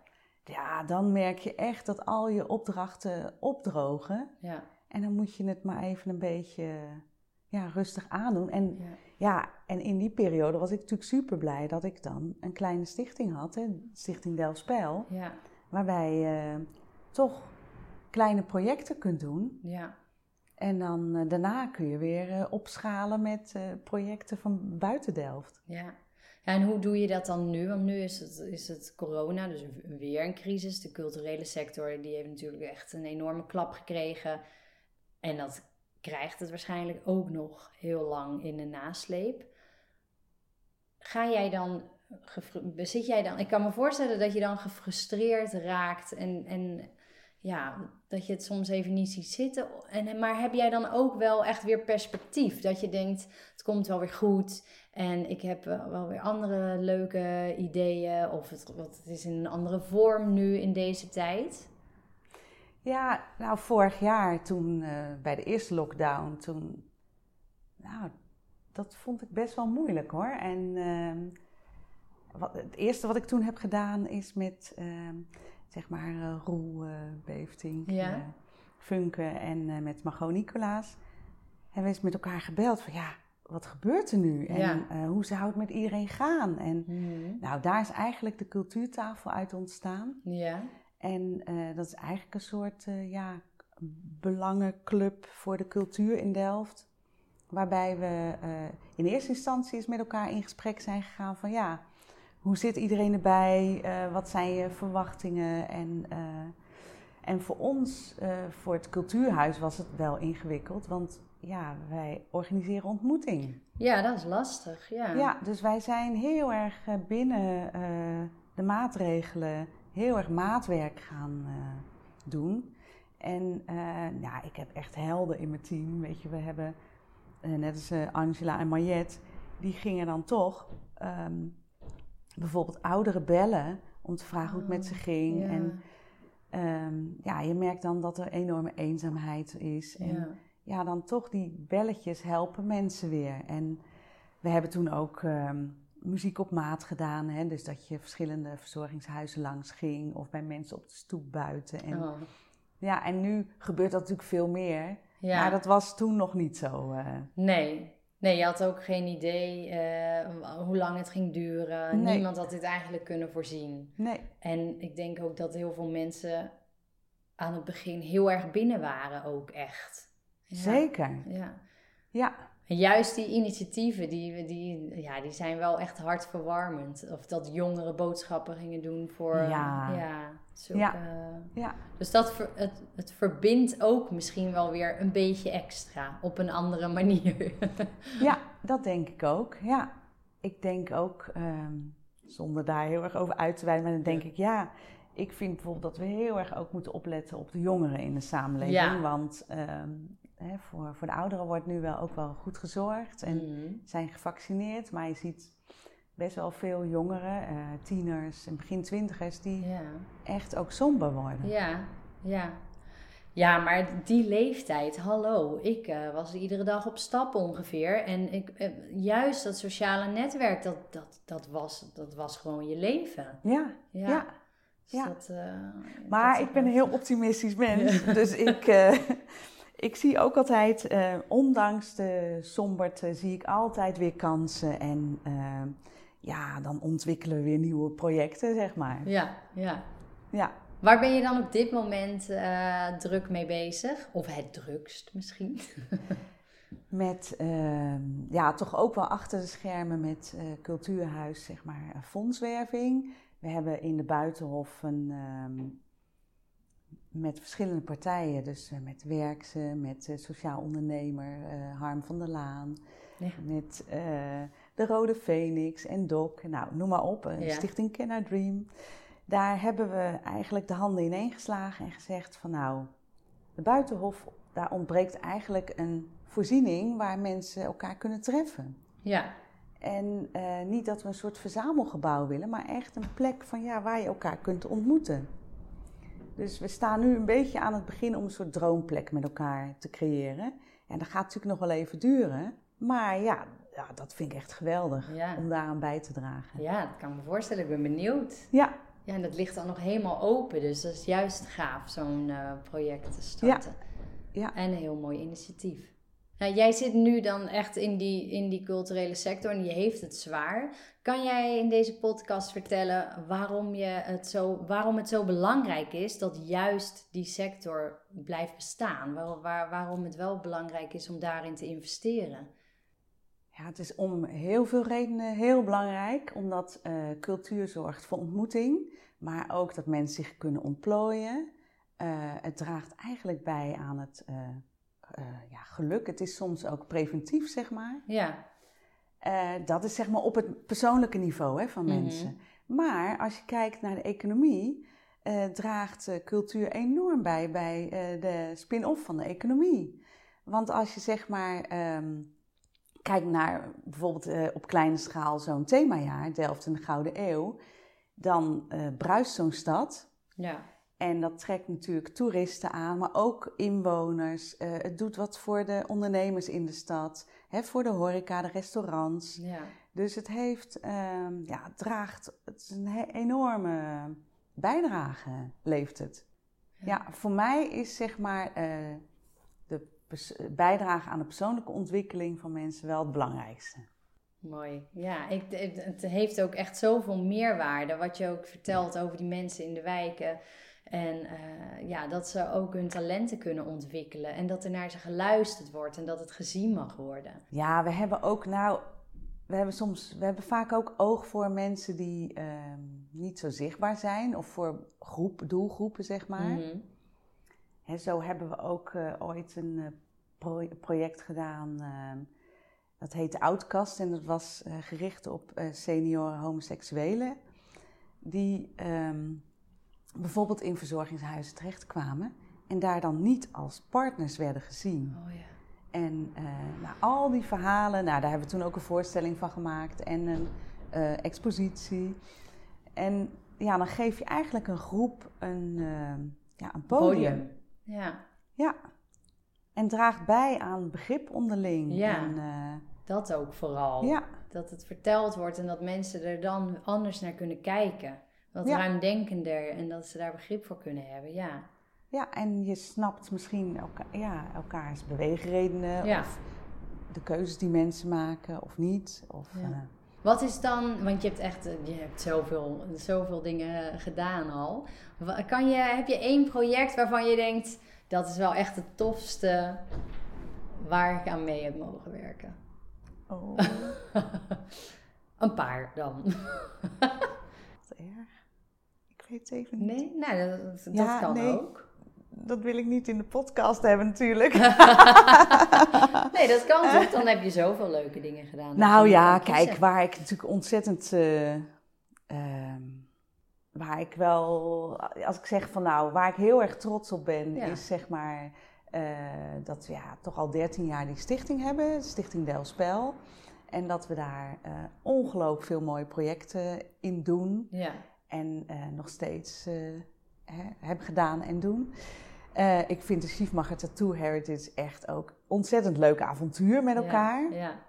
Speaker 2: ja, dan merk je echt dat al je opdrachten opdrogen.
Speaker 1: Ja.
Speaker 2: En dan moet je het maar even een beetje ja, rustig aandoen. En, ja. ja. en in die periode was ik natuurlijk super blij dat ik dan een kleine stichting had, hè, Stichting Delspel.
Speaker 1: Ja.
Speaker 2: Waarbij toch kleine projecten kunt doen.
Speaker 1: Ja.
Speaker 2: En dan uh, daarna kun je weer uh, opschalen met uh, projecten van buiten Delft.
Speaker 1: Ja. En hoe doe je dat dan nu? Want nu is het, is het corona, dus weer een crisis. De culturele sector die heeft natuurlijk echt een enorme klap gekregen. En dat krijgt het waarschijnlijk ook nog heel lang in de nasleep. Ga jij dan, zit jij dan, ik kan me voorstellen dat je dan gefrustreerd raakt en, en ja, dat je het soms even niet ziet zitten. En, maar heb jij dan ook wel echt weer perspectief? Dat je denkt, het komt wel weer goed. En ik heb wel weer andere leuke ideeën. Of het, het is in een andere vorm nu in deze tijd.
Speaker 2: Ja, nou vorig jaar toen uh, bij de eerste lockdown, toen, nou, dat vond ik best wel moeilijk hoor. En uh, wat, het eerste wat ik toen heb gedaan is met, uh, zeg maar, uh, Roel Beefting,
Speaker 1: ja.
Speaker 2: Funke en met Margot Nicolaas. Hebben we eens met elkaar gebeld van ja, wat gebeurt er nu? En
Speaker 1: Ja.
Speaker 2: hoe zou het met iedereen gaan? En
Speaker 1: Mhm.
Speaker 2: nou, daar is eigenlijk de cultuurtafel uit ontstaan.
Speaker 1: Ja.
Speaker 2: En eh, dat is eigenlijk een soort eh, ja, belangenclub voor de cultuur in Delft. Waarbij we eh, in eerste instantie eens met elkaar in gesprek zijn gegaan van ja, hoe zit iedereen erbij? Eh, wat zijn je verwachtingen? En, eh, en voor ons, eh, voor het cultuurhuis, was het wel ingewikkeld. Want ja, wij organiseren ontmoeting.
Speaker 1: ja, dat is lastig. Ja.
Speaker 2: Ja, dus wij zijn heel erg binnen de maatregelen heel erg maatwerk gaan doen. En ja, ik heb echt helden in mijn team. Weet je, we hebben net als Angela en Mariette, die gingen dan toch ehm, bijvoorbeeld ouderen bellen om te vragen hoe het met ze ging.
Speaker 1: Ja.
Speaker 2: En ehm, ja, je merkt dan dat er enorme eenzaamheid is. En
Speaker 1: ja.
Speaker 2: ja, dan toch die belletjes helpen mensen weer. En we hebben toen ook ehm, muziek op maat gedaan. Hè? Dus dat je verschillende verzorgingshuizen langs ging of bij mensen op de stoep buiten. En,
Speaker 1: Oh.
Speaker 2: ja, en nu gebeurt dat natuurlijk veel meer.
Speaker 1: ja.
Speaker 2: Maar dat was toen nog niet zo. eh.
Speaker 1: Nee. Nee, je had ook geen idee eh, hoe lang het ging duren.
Speaker 2: Nee.
Speaker 1: Niemand had dit eigenlijk kunnen voorzien.
Speaker 2: nee,
Speaker 1: En ik denk ook dat heel veel mensen aan het begin heel erg binnen waren ook echt. Ja.
Speaker 2: zeker.
Speaker 1: Ja.
Speaker 2: Ja,
Speaker 1: juist die initiatieven, die, die, ja, die zijn wel echt hartverwarmend. Of dat jongeren boodschappen gingen doen voor...
Speaker 2: Ja.
Speaker 1: ja, zulke-
Speaker 2: Ja. ja.
Speaker 1: Dus dat ver- het, het verbindt ook misschien wel weer een beetje extra. Op een andere manier.
Speaker 2: Ja, dat denk ik ook. Ja, ik denk ook, ehm, zonder daar heel erg over uit te wijden, maar dan denk ik ja. Ik vind bijvoorbeeld dat we heel erg ook moeten opletten op de jongeren in de samenleving.
Speaker 1: Ja.
Speaker 2: Want ehm, hè, voor, voor de ouderen wordt nu wel ook wel goed gezorgd en
Speaker 1: Mhm.
Speaker 2: zijn gevaccineerd. Maar je ziet best wel veel jongeren, eh, tieners en begin twintigers, die
Speaker 1: Ja.
Speaker 2: echt ook somber worden.
Speaker 1: Ja, ja. Ja, maar die leeftijd, hallo. Ik eh, was iedere dag op stap ongeveer. En ik, eh, juist dat sociale netwerk, dat, dat, dat, was, dat was gewoon je leven.
Speaker 2: Ja,
Speaker 1: Ja.
Speaker 2: Ja.
Speaker 1: Dus
Speaker 2: Ja.
Speaker 1: Dat,
Speaker 2: Maar
Speaker 1: dat
Speaker 2: ik ben een heel optimistisch mens. Dus ik, ik zie ook altijd, eh, ondanks de somberte, zie ik altijd weer kansen. En eh, ja, dan ontwikkelen we weer nieuwe projecten, zeg maar.
Speaker 1: Ja, ja.
Speaker 2: Ja,
Speaker 1: Waar ben je dan op dit moment eh, druk mee bezig? Of het drukst misschien?
Speaker 2: met ehm, ja, toch ook wel achter de schermen met Cultuurhuis, zeg maar, fondswerving. We hebben in de Buitenhof een, ehm, met verschillende partijen, dus eh, met Werkse, met eh, Sociaal Ondernemer, eh, Harm van der Laan,
Speaker 1: Ja.
Speaker 2: met de Rode Phoenix en Doc, nou noem maar op,
Speaker 1: Ja.
Speaker 2: Stichting Kenna Dream. Daar hebben we eigenlijk de handen ineen geslagen en gezegd van nou, de Buitenhof, daar ontbreekt eigenlijk een voorziening waar mensen elkaar kunnen treffen.
Speaker 1: Ja,
Speaker 2: En niet dat we een soort verzamelgebouw willen, maar echt een plek van ja, waar je elkaar kunt ontmoeten. Dus we staan nu een beetje aan het begin om een soort droomplek met elkaar te creëren. En dat gaat natuurlijk nog wel even duren. Maar ja, ja dat vind ik echt geweldig
Speaker 1: Ja.
Speaker 2: om daaraan bij te dragen.
Speaker 1: ja, dat kan ik me voorstellen. Ik ben benieuwd.
Speaker 2: Ja,
Speaker 1: Ja, en dat ligt dan nog helemaal open. Dus dat is juist gaaf, zo'n eh, project te starten.
Speaker 2: ja.
Speaker 1: En een heel mooi initiatief. Nou, jij zit nu dan echt in die, in die culturele sector en je heeft het zwaar. Kan jij in deze podcast vertellen waarom, je het zo, waarom het zo belangrijk is dat juist die sector blijft bestaan? Waar, waar, waarom het wel belangrijk is om daarin te investeren?
Speaker 2: Ja, het is om heel veel redenen heel belangrijk, omdat eh, cultuur zorgt voor ontmoeting, maar ook dat mensen zich kunnen ontplooien. Eh, het draagt eigenlijk bij aan het eh, ja, geluk. Het is soms ook preventief, zeg maar.
Speaker 1: Ja.
Speaker 2: dat is zeg maar op het persoonlijke niveau hè, van
Speaker 1: Mhm.
Speaker 2: mensen. Maar als je kijkt naar de economie, draagt cultuur enorm bij bij de spin-off van de economie. Want als je zeg maar ehm, kijkt naar bijvoorbeeld op kleine schaal zo'n themajaar, Delft in de Gouden Eeuw, dan bruist zo'n stad.
Speaker 1: Ja.
Speaker 2: En dat trekt natuurlijk toeristen aan, maar ook inwoners. Uh, het doet wat voor de ondernemers in de stad, hè, voor de horeca, de restaurants.
Speaker 1: Ja.
Speaker 2: Dus het heeft, um, ja, het draagt, het is een enorme bijdrage, leeft het. Ja, ja voor mij is zeg maar uh, de bijdrage aan de persoonlijke ontwikkeling van mensen wel het belangrijkste.
Speaker 1: Mooi. Ja, ik, het heeft ook echt zoveel meerwaarde. Wat je ook vertelt over die mensen in de wijken. En uh, ja, dat ze ook hun talenten kunnen ontwikkelen. En dat er naar ze geluisterd wordt en dat het gezien mag worden.
Speaker 2: Ja, we hebben ook nou. We hebben soms, we hebben vaak ook oog voor mensen die uh, niet zo zichtbaar zijn. Of voor groep, doelgroepen, zeg maar.
Speaker 1: Mm -hmm.
Speaker 2: He, zo hebben we ook uh, ooit een pro project gedaan. ehm, dat heette Outcast en dat was gericht op senioren homoseksuelen. Die um, bijvoorbeeld in verzorgingshuizen terechtkwamen en daar dan niet als partners werden gezien.
Speaker 1: Oh, ja.
Speaker 2: En uh, nou, al die verhalen, nou, daar hebben we toen ook een voorstelling van gemaakt en een uh, expositie. En ja, dan geef je eigenlijk een groep een, uh, ja, een podium.
Speaker 1: podium. Ja.
Speaker 2: Ja. En draagt bij aan begrip onderling.
Speaker 1: Ja.
Speaker 2: En,
Speaker 1: dat ook vooral.
Speaker 2: Ja.
Speaker 1: Dat het verteld wordt en dat mensen er dan anders naar kunnen kijken. Wat
Speaker 2: Ja.
Speaker 1: ruimdenkender en dat ze daar begrip voor kunnen hebben. Ja.
Speaker 2: Ja, en je snapt misschien elka ja, elkaars beweegredenen
Speaker 1: Ja.
Speaker 2: of de keuzes die mensen maken of niet. Of,
Speaker 1: Ja.
Speaker 2: eh,
Speaker 1: Wat is dan, want je hebt echt eh, je hebt zoveel, zoveel dingen gedaan al. Kan je, heb je één project waarvan je denkt, dat is wel echt het tofste waar ik aan mee heb mogen werken?
Speaker 2: oh,
Speaker 1: Een paar dan.
Speaker 2: wat erg. Het even niet.
Speaker 1: Nee? Nou, dat, dat
Speaker 2: Ja,
Speaker 1: kan
Speaker 2: nee.
Speaker 1: ook.
Speaker 2: Dat wil ik niet in de podcast hebben natuurlijk.
Speaker 1: Nee, dat kan toch? Dan heb je zoveel leuke dingen gedaan.
Speaker 2: nou ja, kijk, waar ik natuurlijk ontzettend... eh, ehm, waar ik wel... Als ik zeg van nou, waar ik heel erg trots op ben...
Speaker 1: Ja.
Speaker 2: is zeg maar eh, dat we ja, toch al 13 jaar die stichting hebben. Stichting Delspel. En dat we daar eh, ongelooflijk veel mooie projecten in doen.
Speaker 1: Ja,
Speaker 2: En eh, nog steeds eh, hè, hebben gedaan en doen. Eh, ik vind de Schiefmacher Tattoo Heritage echt ook ontzettend leuk avontuur met elkaar.
Speaker 1: Ja,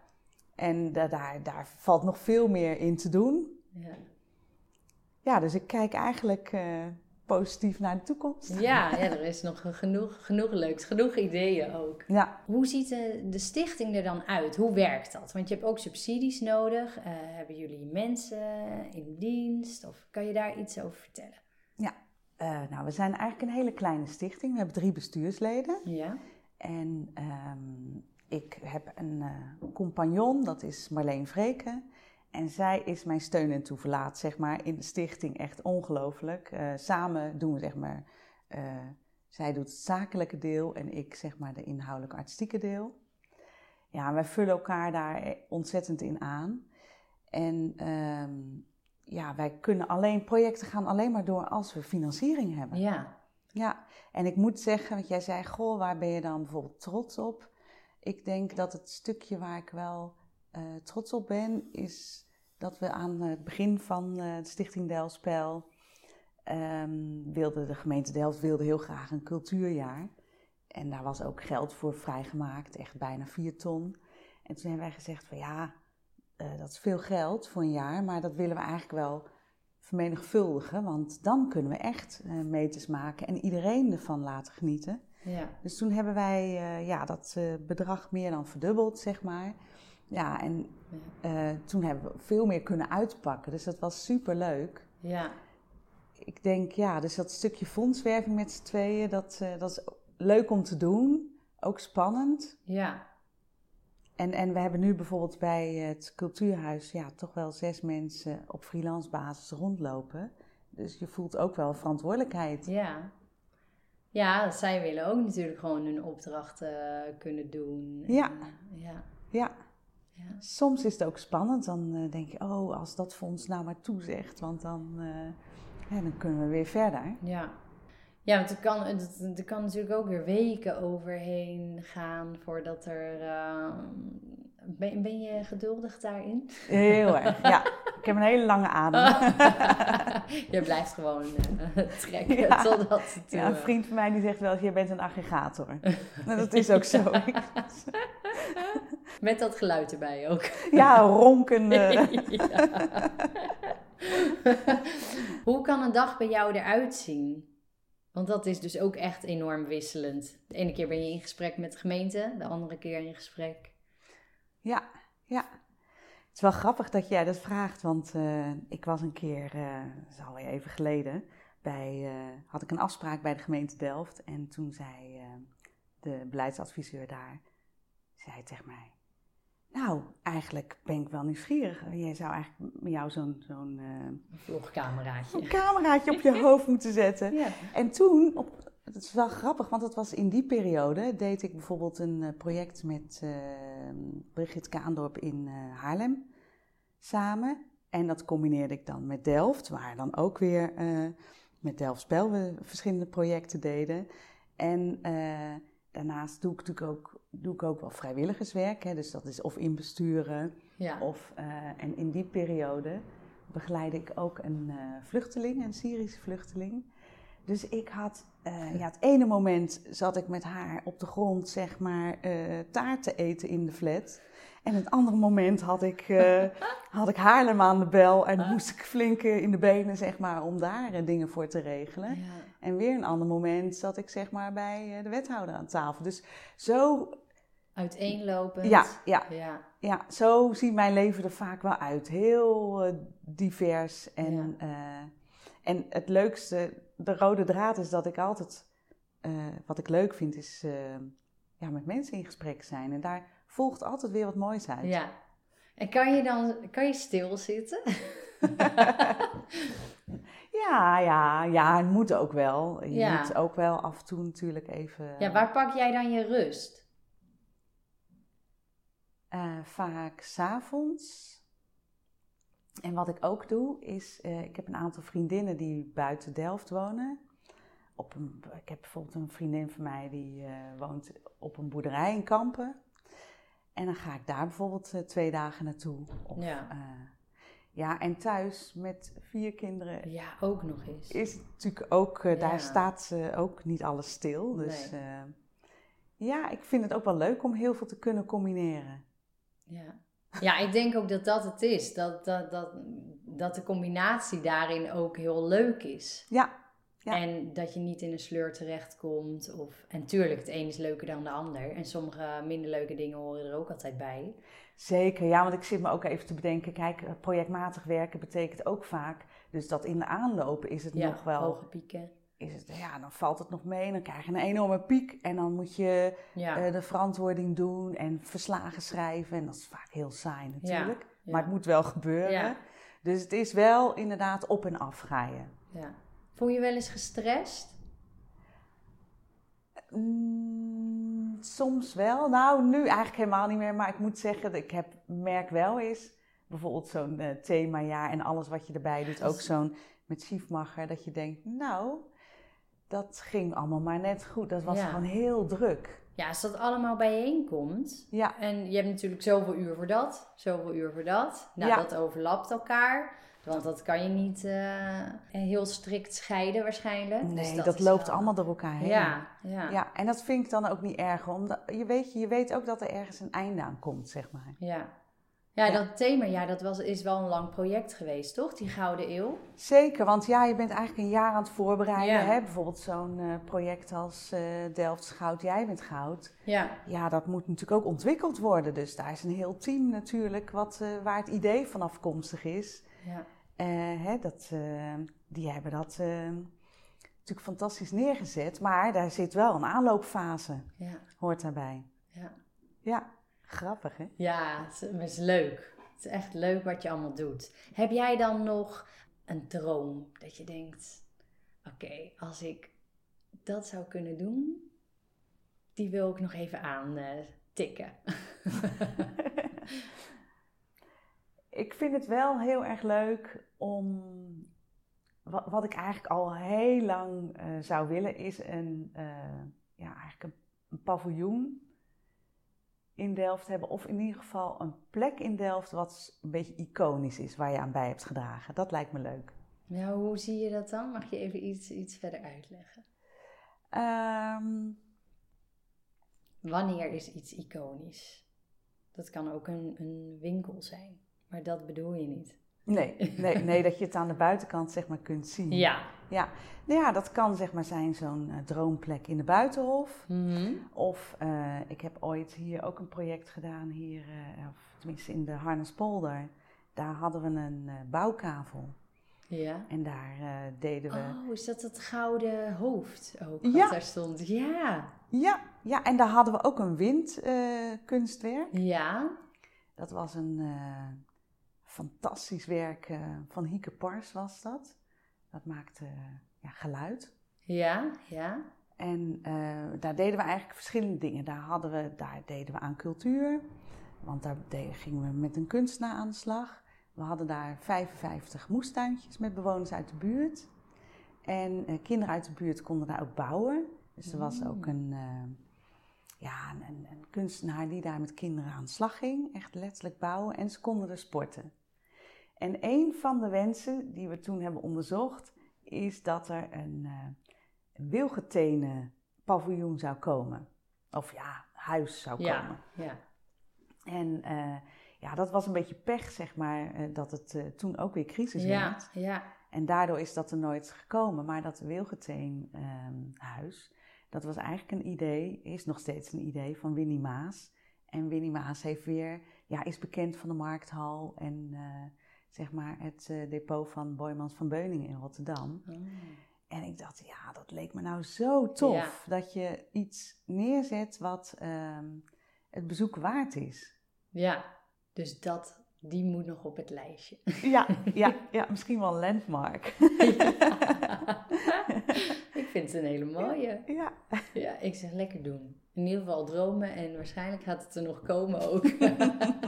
Speaker 2: En da- daar, daar valt nog veel meer in te doen.
Speaker 1: ja.
Speaker 2: Ja, dus ik kijk eigenlijk positief naar de toekomst.
Speaker 1: Ja, ja, er is nog genoeg, genoeg leuks, genoeg ideeën ook.
Speaker 2: Ja,
Speaker 1: Hoe ziet de, de stichting er dan uit? Hoe werkt dat? Want je hebt ook subsidies nodig. Eh, hebben jullie mensen in dienst? Of kan je daar iets over vertellen?
Speaker 2: eh, nou, we zijn eigenlijk een hele kleine stichting. We hebben drie bestuursleden.
Speaker 1: Ja,
Speaker 2: En ehm, ik heb een eh, compagnon, dat is Marleen Vreken. En zij is mijn steun en toeverlaat, zeg maar, in de stichting. Echt ongelooflijk. Eh, samen doen we, zeg maar, eh, zij doet het zakelijke deel en ik, zeg maar, de inhoudelijk artistieke deel. Ja, wij vullen elkaar daar ontzettend in aan. En ehm, ja, wij kunnen alleen, projecten gaan alleen maar door als we financiering hebben.
Speaker 1: ja,
Speaker 2: Ja, en ik moet zeggen, want jij zei, goh, waar ben je dan bijvoorbeeld trots op? Ik denk dat het stukje waar ik wel eh, trots op ben, is dat we aan het begin van eh, de Stichting Delspel ehm, wilde de gemeente Delft wilde heel graag een cultuurjaar. En daar was ook geld voor vrijgemaakt, echt bijna 4 ton. En toen hebben wij gezegd van ja, eh, dat is veel geld voor een jaar, maar dat willen we eigenlijk wel vermenigvuldigen, want dan kunnen we echt eh, meters maken en iedereen ervan laten genieten.
Speaker 1: ja.
Speaker 2: Dus toen hebben wij ja, dat bedrag meer dan verdubbeld, zeg maar. Ja, en eh, toen hebben we veel meer kunnen uitpakken, dus dat was super leuk.
Speaker 1: Ja,
Speaker 2: Ik denk, ja, dus dat stukje fondswerving met z'n tweeën, dat, eh, dat is leuk om te doen, ook spannend.
Speaker 1: ja,
Speaker 2: En, en we hebben nu bijvoorbeeld bij het cultuurhuis ja, toch wel zes mensen op freelance basis rondlopen. Dus je voelt ook wel verantwoordelijkheid.
Speaker 1: ja. Ja, zij willen ook natuurlijk gewoon hun opdrachten kunnen doen.
Speaker 2: Ja.
Speaker 1: En, ja.
Speaker 2: Ja.
Speaker 1: Ja.
Speaker 2: Soms is het ook spannend. Dan eh, denk je, oh, als dat fonds nou maar toezegt, want dan, eh, ja, dan kunnen we weer verder.
Speaker 1: Ja. Ja, want er kan, er kan natuurlijk ook weer weken overheen gaan voordat er... eh, ben, ben je geduldig daarin?
Speaker 2: Heel erg, ja. Ik heb een hele lange adem.
Speaker 1: je blijft gewoon eh, trekken
Speaker 2: Ja.
Speaker 1: totdat het...
Speaker 2: Ja, een vriend van mij die zegt wel, jij bent een aggregator. Nou, dat is ook zo.
Speaker 1: Met dat geluid erbij ook.
Speaker 2: Ja, ronken. eh.
Speaker 1: Ja. Hoe kan een dag bij jou eruit zien? Want dat is dus ook echt enorm wisselend. De ene keer ben je in gesprek met de gemeente, de andere keer in gesprek.
Speaker 2: Ja, ja. Het is wel grappig dat jij dat vraagt, want eh, ik was een keer, eh dat is alweer even geleden, bij, had ik een afspraak bij de gemeente Delft. En toen zei de beleidsadviseur daar, zei tegen mij, nou, eigenlijk ben ik wel nieuwsgierig. Jij zou eigenlijk met jou zo'n zo'n eh,
Speaker 1: Een vlogcameraatje.
Speaker 2: een cameraatje op je hoofd moeten zetten.
Speaker 1: Ja.
Speaker 2: En toen, op, het is wel grappig, want dat was in die periode, deed ik bijvoorbeeld een eh, project met eh Brigitte Kaandorp in eh, Haarlem samen. En dat combineerde ik dan met Delft, waar dan ook weer met Delft Spel we verschillende projecten deden. En daarnaast doe ik natuurlijk ook, doe ik ook wel vrijwilligerswerk, hè, dus dat is of in besturen
Speaker 1: Ja.
Speaker 2: of, eh, en in die periode begeleidde ik ook een eh, vluchteling, een Syrische vluchteling. Dus ik had, eh, ja, het ene moment zat ik met haar op de grond, zeg maar, taart te eten in de flat. En het andere moment had ik, eh, had ik Haarlem aan de bel en moest ik flink in de benen, zeg maar, om daar eh, dingen voor te regelen.
Speaker 1: Ja.
Speaker 2: En weer een ander moment zat ik, zeg maar, bij eh, de wethouder aan tafel. Dus zo,
Speaker 1: Uiteenlopend.
Speaker 2: ja, ja,
Speaker 1: Ja.
Speaker 2: ja, zo ziet mijn leven er vaak wel uit. Heel divers. En,
Speaker 1: Ja.
Speaker 2: en het leukste, de rode draad is dat ik altijd, wat ik leuk vind, is ja, met mensen in gesprek zijn. En daar volgt altijd weer wat moois uit.
Speaker 1: ja. En kan je dan kan je stilzitten?
Speaker 2: ja, ja, ja, het moet ook wel. Je
Speaker 1: Ja.
Speaker 2: moet ook wel af en toe natuurlijk even...
Speaker 1: Ja, waar pak jij dan je rust?
Speaker 2: Eh, vaak s'avonds. En wat ik ook doe, is, eh, ik heb een aantal vriendinnen die buiten Delft wonen. Op een, ik heb bijvoorbeeld een vriendin van mij die eh, woont op een boerderij in Kampen. En dan ga ik daar bijvoorbeeld eh, twee dagen naartoe. Of,
Speaker 1: Ja.
Speaker 2: eh, ja, en thuis met vier kinderen
Speaker 1: Ja, ook nog eens.
Speaker 2: is het natuurlijk ook, eh,
Speaker 1: Ja.
Speaker 2: daar staat ook niet alles stil. Dus ja, ik vind het ook wel leuk om heel veel te kunnen combineren.
Speaker 1: Ja. ja, ik denk ook dat dat het is. Dat, dat, dat, dat de combinatie daarin ook heel leuk is.
Speaker 2: Ja, Ja.
Speaker 1: En dat je niet in een sleur terechtkomt. Of, en tuurlijk, het een is leuker dan de ander. En sommige minder leuke dingen horen er ook altijd bij.
Speaker 2: Zeker, ja, want ik zit me ook even te bedenken. Kijk, eh, projectmatig werken betekent ook vaak. Dus dat in de aanloop is het
Speaker 1: Ja,
Speaker 2: nog wel.
Speaker 1: hoge pieken.
Speaker 2: Is het, ja, dan valt het nog mee. Dan krijg je een enorme piek. En dan moet je
Speaker 1: Ja,
Speaker 2: eh, de verantwoording doen en verslagen schrijven. En dat is vaak heel saai natuurlijk. Maar het moet wel gebeuren. Dus het is wel inderdaad op en af ga je.
Speaker 1: ja. Voel je wel eens gestrest?
Speaker 2: Mm, soms wel. Nou, nu eigenlijk helemaal niet meer. Maar ik moet zeggen, dat ik heb, merk wel eens, bijvoorbeeld zo'n eh, themajaar en alles wat je erbij doet. Ook zo'n met Schiefmacher, dat je denkt, nou, dat ging allemaal maar net goed. Dat was
Speaker 1: Ja.
Speaker 2: gewoon heel druk.
Speaker 1: Ja, als dat allemaal bijeenkomt.
Speaker 2: Ja,
Speaker 1: En je hebt natuurlijk zoveel uur voor dat, zoveel uur voor dat. Nou,
Speaker 2: Ja.
Speaker 1: dat overlapt elkaar. Want dat kan je niet eh, heel strikt scheiden waarschijnlijk.
Speaker 2: nee,
Speaker 1: Dus
Speaker 2: dat,
Speaker 1: is
Speaker 2: loopt
Speaker 1: wel-
Speaker 2: allemaal door elkaar heen.
Speaker 1: Ja, ja,
Speaker 2: Ja, en dat vind ik dan ook niet erg. Omdat je weet, je weet ook dat er ergens een einde aan komt, zeg maar.
Speaker 1: ja. Ja,
Speaker 2: Ja.
Speaker 1: dat thema, ja, dat was, is wel een lang project geweest, toch? Die Gouden Eeuw.
Speaker 2: Zeker, want ja, je bent eigenlijk een jaar aan het voorbereiden.
Speaker 1: Ja.
Speaker 2: Hè? Bijvoorbeeld zo'n eh, project als eh Delft Goud, Jij bent Goud.
Speaker 1: Ja,
Speaker 2: Ja, dat moet natuurlijk ook ontwikkeld worden. Dus daar is een heel team natuurlijk wat, waar het idee van afkomstig is.
Speaker 1: ja,
Speaker 2: hè, dat, eh, die hebben dat eh, natuurlijk fantastisch neergezet. Maar daar zit wel een aanloopfase,
Speaker 1: ja,
Speaker 2: hoort daarbij.
Speaker 1: ja.
Speaker 2: Ja, grappig hè?
Speaker 1: Ja, het is, leuk. Het is echt leuk wat je allemaal doet. Heb jij dan nog een droom dat je denkt: oké, als ik dat zou kunnen doen, die wil ik nog even aantikken.
Speaker 2: ik vind het wel heel erg leuk om. Wat, wat ik eigenlijk al heel lang eh, zou willen, is een, uh, ja, eigenlijk een, een, paviljoen in Delft hebben. Of in ieder geval een plek in Delft wat een beetje iconisch is, waar je aan bij hebt gedragen. Dat lijkt me leuk.
Speaker 1: Ja, hoe zie je dat dan? Mag je even iets, iets verder uitleggen?
Speaker 2: Um...
Speaker 1: Wanneer is iets iconisch? Dat kan ook een, een winkel zijn. Maar dat bedoel je niet.
Speaker 2: Nee, nee, nee, dat je het aan de buitenkant zeg maar kunt zien.
Speaker 1: Ja.
Speaker 2: Ja, nou ja dat kan zeg maar zijn zo'n uh, droomplek in de Buitenhof.
Speaker 1: Mhm.
Speaker 2: Of uh, ik heb ooit hier ook een project gedaan, hier, uh, of tenminste in de Harnespolder. Daar hadden we een bouwkavel.
Speaker 1: Ja.
Speaker 2: En daar deden we...
Speaker 1: Oh, is dat het gouden hoofd ook,
Speaker 2: Ja.
Speaker 1: wat daar stond? Ja.
Speaker 2: Ja, ja, en daar hadden we ook een windkunstwerk.
Speaker 1: Ja.
Speaker 2: Dat was een fantastisch werk uh, van Hieke Pars was dat. Dat maakte uh, ja, geluid.
Speaker 1: Ja, ja.
Speaker 2: En daar deden we eigenlijk verschillende dingen. Daar, hadden we, daar deden we aan cultuur, want daar deden, gingen we met een kunstenaar aan de slag. We hadden daar 55 moestuintjes met bewoners uit de buurt. En kinderen uit de buurt konden daar ook bouwen. Dus er was ook een ja, een, een, kunstenaar die daar met kinderen aan de slag ging. Echt letterlijk bouwen. En ze konden er sporten. En een van de wensen die we toen hebben onderzocht, is dat er een, uh, een wilgetenen paviljoen zou komen. Of ja, huis zou
Speaker 1: Ja,
Speaker 2: komen.
Speaker 1: ja.
Speaker 2: En uh, ja, dat was een beetje pech, zeg maar, uh, dat het toen ook weer crisis
Speaker 1: Ja,
Speaker 2: werd.
Speaker 1: ja.
Speaker 2: En daardoor is dat er nooit gekomen. Maar dat wilgeteen um, huis, dat was eigenlijk een idee, is nog steeds een idee van Winnie Maas. En Winnie Maas heeft weer, ja, is bekend van de Markthal en uh, zeg maar het uh, depot van Boymans van Beuningen in Rotterdam.
Speaker 1: Oh.
Speaker 2: En ik dacht, ja, dat leek me nou zo tof dat je iets neerzet wat um, het bezoek waard is.
Speaker 1: Ja, dus dat, die moet nog op het lijstje.
Speaker 2: Ja, ja, ja misschien wel een landmark.
Speaker 1: ik vind het een hele mooie.
Speaker 2: Ja.
Speaker 1: Ja, ik zeg lekker doen. In ieder geval dromen en waarschijnlijk gaat het er nog komen ook.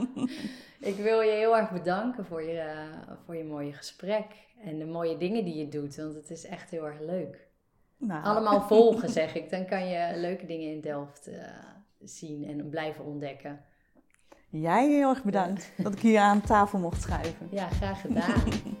Speaker 1: ik wil je heel erg bedanken voor je, voor je mooie gesprek en de mooie dingen die je doet, want het is echt heel erg leuk.
Speaker 2: Nou.
Speaker 1: Allemaal volgen, zeg ik. Dan kan je leuke dingen in Delft uh, zien en blijven ontdekken.
Speaker 2: Jij heel erg bedankt dat ik hier aan tafel mocht schuiven.
Speaker 1: Ja, graag gedaan.